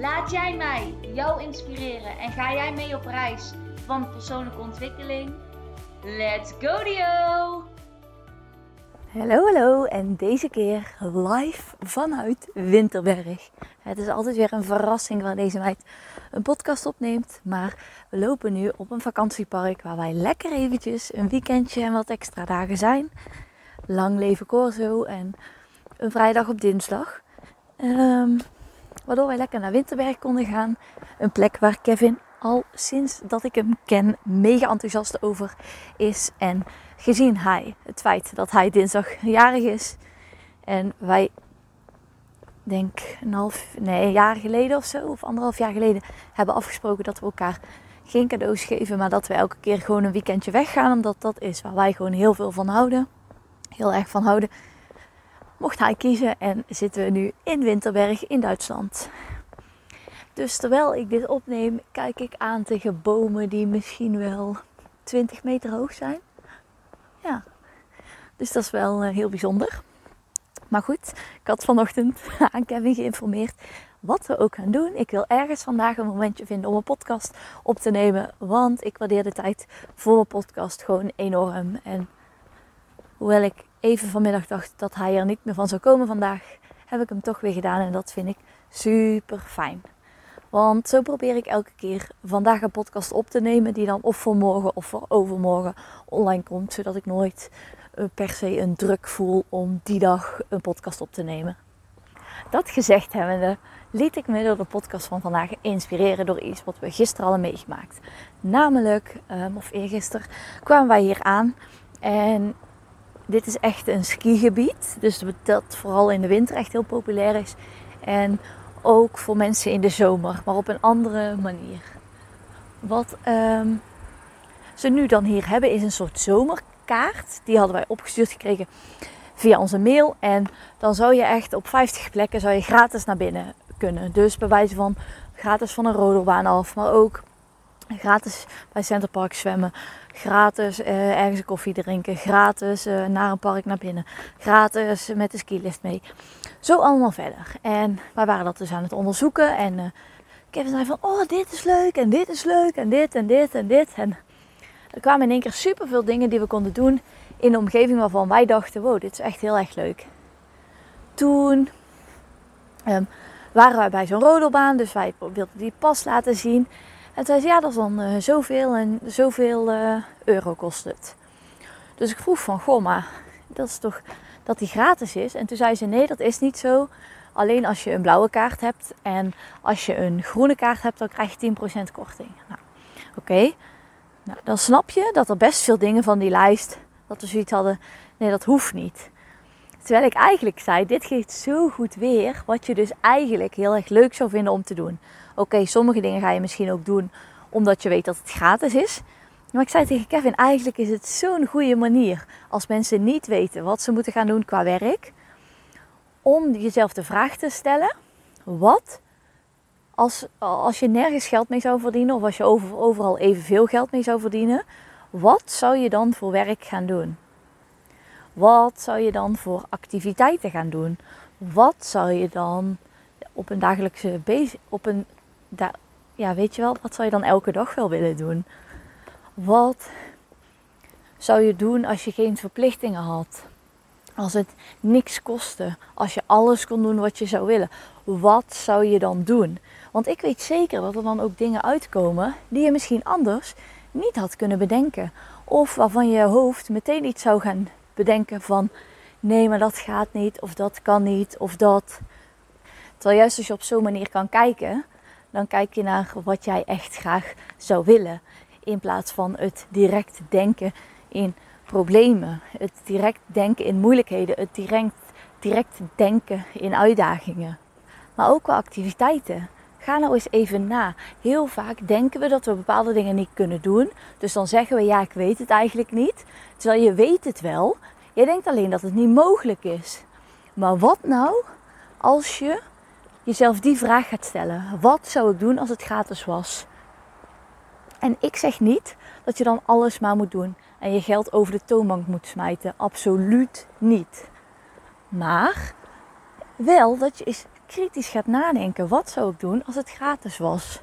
Laat jij mij jou inspireren en ga jij mee op reis van persoonlijke ontwikkeling? Let's go Dio! Hallo, hallo en deze keer live vanuit Winterberg. Het is altijd weer een verrassing waar deze meid een podcast opneemt. Maar we lopen nu op een vakantiepark waar wij lekker eventjes een weekendje en wat extra dagen zijn. Lang leven Corso en een vrijdag op dinsdag. Um, waardoor wij lekker naar Winterberg konden gaan. Een plek waar Kevin al sinds dat ik hem ken mega enthousiast over is. En gezien hij het feit dat hij dinsdag jarig is en wij denk een half, nee, een jaar geleden of zo, of anderhalf jaar geleden, hebben afgesproken dat we elkaar geen cadeaus geven, maar dat we elke keer gewoon een weekendje weggaan, omdat dat is waar wij gewoon heel veel van houden. Heel erg van houden mocht hij kiezen en zitten we nu in Winterberg in Duitsland. Dus terwijl ik dit opneem, kijk ik aan tegen bomen die misschien wel 20 meter hoog zijn. Ja, dus dat is wel eh, heel bijzonder. Maar goed, ik had vanochtend aan Kevin geïnformeerd wat we ook gaan doen. Ik wil ergens vandaag een momentje vinden om een podcast op te nemen. Want ik waardeer de tijd voor een podcast gewoon enorm. En hoewel ik even vanmiddag dacht dat hij er niet meer van zou komen vandaag, heb ik hem toch weer gedaan. En dat vind ik super fijn. Want zo probeer ik elke keer vandaag een podcast op te nemen die dan of voor morgen of voor overmorgen online komt. Zodat ik nooit eh, per se een druk voel om die dag een podcast op te nemen. Dat gezegd hebbende, liet ik me door de podcast van vandaag inspireren door iets wat we gisteren hadden meegemaakt. Namelijk, um, of eergisteren, kwamen wij hier aan en dit is echt een skigebied. Dus dat vooral in de winter echt heel populair is. En ook voor mensen in de zomer, maar op een andere manier. Wat ehm, ze nu dan hier hebben is een soort zomerkaart. Die hadden wij opgestuurd gekregen via onze mail. En dan zou je echt op 50 plekken zou je gratis naar binnen kunnen. Dus bij wijze van gratis van een rodelbaan af, maar ook gratis bij Centerpark zwemmen, gratis uh, ergens een koffie drinken, gratis uh, naar een park naar binnen, gratis met de skilift mee. Zo allemaal verder. En wij waren dat dus aan het onderzoeken en uh, Kevin zei van, oh dit is leuk en dit is leuk en dit en dit en dit. En er kwamen in één keer super veel dingen die we konden doen in de omgeving waarvan wij dachten, wow, dit is echt heel erg leuk. Toen um, waren wij bij zo'n rodelbaan, dus wij wilden die pas laten zien. En zei ze, ja, dat is dan uh, zoveel en zoveel uh, euro kost het. Dus ik vroeg van, goh, maar dat is toch dat die gratis is? En toen zei ze, nee, dat is niet zo. Alleen als je een blauwe kaart hebt en als je een groene kaart hebt, dan krijg je 10% korting. Nou, oké. Nou, dan snap je dat er best veel dingen van die lijst, dat we zoiets hadden, nee, dat hoeft niet. Terwijl ik eigenlijk zei, dit geeft zo goed weer wat je dus eigenlijk heel erg leuk zou vinden om te doen. Oké, sommige dingen ga je misschien ook doen omdat je weet dat het gratis is. Maar ik zei tegen Kevin, eigenlijk is het zo'n goede manier als mensen niet weten wat ze moeten gaan doen qua werk. Om jezelf de vraag te stellen, wat als, als je nergens geld mee zou verdienen of als je over, overal evenveel geld mee zou verdienen, wat zou je dan voor werk gaan doen? Wat zou je dan voor activiteiten gaan doen? Wat zou je dan op een dagelijkse bezig, op een ja, weet je wel, wat zou je dan elke dag wel willen doen? Wat zou je doen als je geen verplichtingen had? Als het niks kostte, als je alles kon doen wat je zou willen, wat zou je dan doen? Want ik weet zeker dat er dan ook dingen uitkomen die je misschien anders niet had kunnen bedenken. Of waarvan je hoofd meteen iets zou gaan bedenken van nee, maar dat gaat niet, of dat kan niet, of dat. Terwijl juist als je op zo'n manier kan kijken, dan kijk je naar wat jij echt graag zou willen. In plaats van het direct denken in problemen, het direct denken in moeilijkheden, het direct, direct denken in uitdagingen. Maar ook qua activiteiten. Ga nou eens even na. Heel vaak denken we dat we bepaalde dingen niet kunnen doen. Dus dan zeggen we ja, ik weet het eigenlijk niet. Terwijl je weet het wel. Je denkt alleen dat het niet mogelijk is. Maar wat nou als je jezelf die vraag gaat stellen? Wat zou ik doen als het gratis was? En ik zeg niet dat je dan alles maar moet doen en je geld over de toonbank moet smijten. Absoluut niet. Maar wel dat je eens kritisch gaat nadenken. Wat zou ik doen als het gratis was?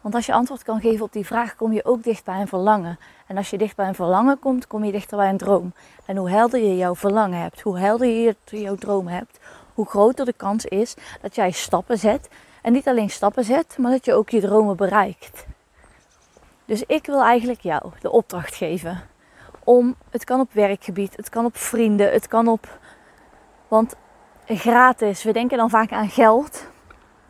Want als je antwoord kan geven op die vraag, kom je ook dicht bij een verlangen. En als je dicht bij een verlangen komt, kom je dichter bij een droom. En hoe helder je jouw verlangen hebt, hoe helder je jouw droom hebt, hoe groter de kans is dat jij stappen zet. En niet alleen stappen zet, maar dat je ook je dromen bereikt. Dus ik wil eigenlijk jou de opdracht geven om, het kan op werkgebied, het kan op vrienden, het kan op, want gratis, we denken dan vaak aan geld.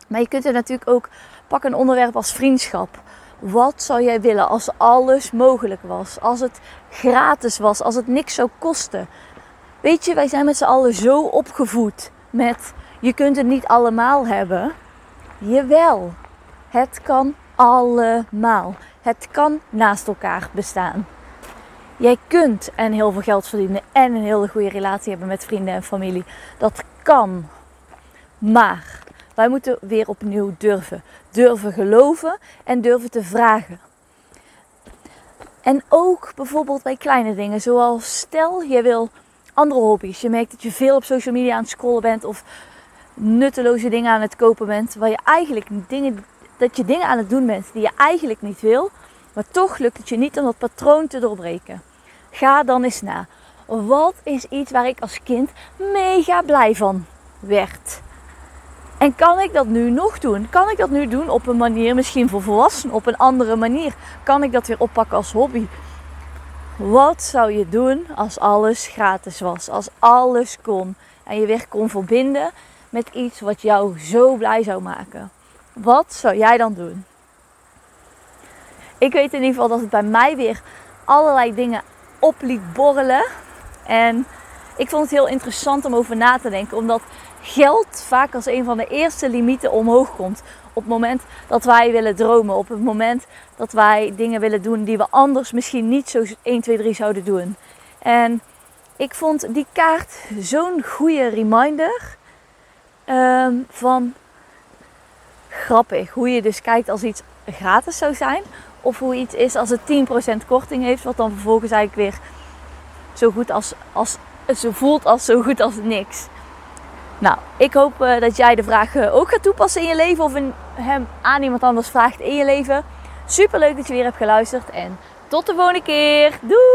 Maar je kunt er natuurlijk ook, pak een onderwerp als vriendschap. Wat zou jij willen als alles mogelijk was? Als het gratis was, als het niks zou kosten? Weet je, wij zijn met z'n allen zo opgevoed met je kunt het niet allemaal hebben. Jawel, het kan allemaal. Het kan naast elkaar bestaan. Jij kunt en heel veel geld verdienen en een hele goede relatie hebben met vrienden en familie. Dat kan. Maar wij moeten weer opnieuw durven. Durven geloven en durven te vragen. En ook bijvoorbeeld bij kleine dingen, zoals stel je wil andere hobby's. Je merkt dat je veel op social media aan het scrollen bent of nutteloze dingen aan het kopen bent, waar je eigenlijk dingen, dat je dingen aan het doen bent die je eigenlijk niet wil, maar toch lukt het je niet om dat patroon te doorbreken. Ga dan eens na. Wat is iets waar ik als kind mega blij van werd? En kan ik dat nu nog doen? Kan ik dat nu doen op een manier, misschien voor volwassenen, op een andere manier? Kan ik dat weer oppakken als hobby? Wat zou je doen als alles gratis was? Als alles kon en je weer kon verbinden met iets wat jou zo blij zou maken? Wat zou jij dan doen? Ik weet in ieder geval dat het bij mij weer allerlei dingen op liet borrelen. En ik vond het heel interessant om over na te denken, omdat geld vaak als een van de eerste limieten omhoog komt. Op het moment dat wij willen dromen, op het moment dat wij dingen willen doen die we anders misschien niet zo 1, 2, 3 zouden doen. En ik vond die kaart zo'n goede reminder um, van grappig. Hoe je dus kijkt als iets gratis zou zijn. Of hoe iets is als het 10% korting heeft, wat dan vervolgens eigenlijk weer zo goed als, als zo voelt als zo goed als niks. Nou, ik hoop uh, dat jij de vraag uh, ook gaat toepassen in je leven of hem aan iemand anders vraagt in je leven. Super leuk dat je weer hebt geluisterd en tot de volgende keer. Doei!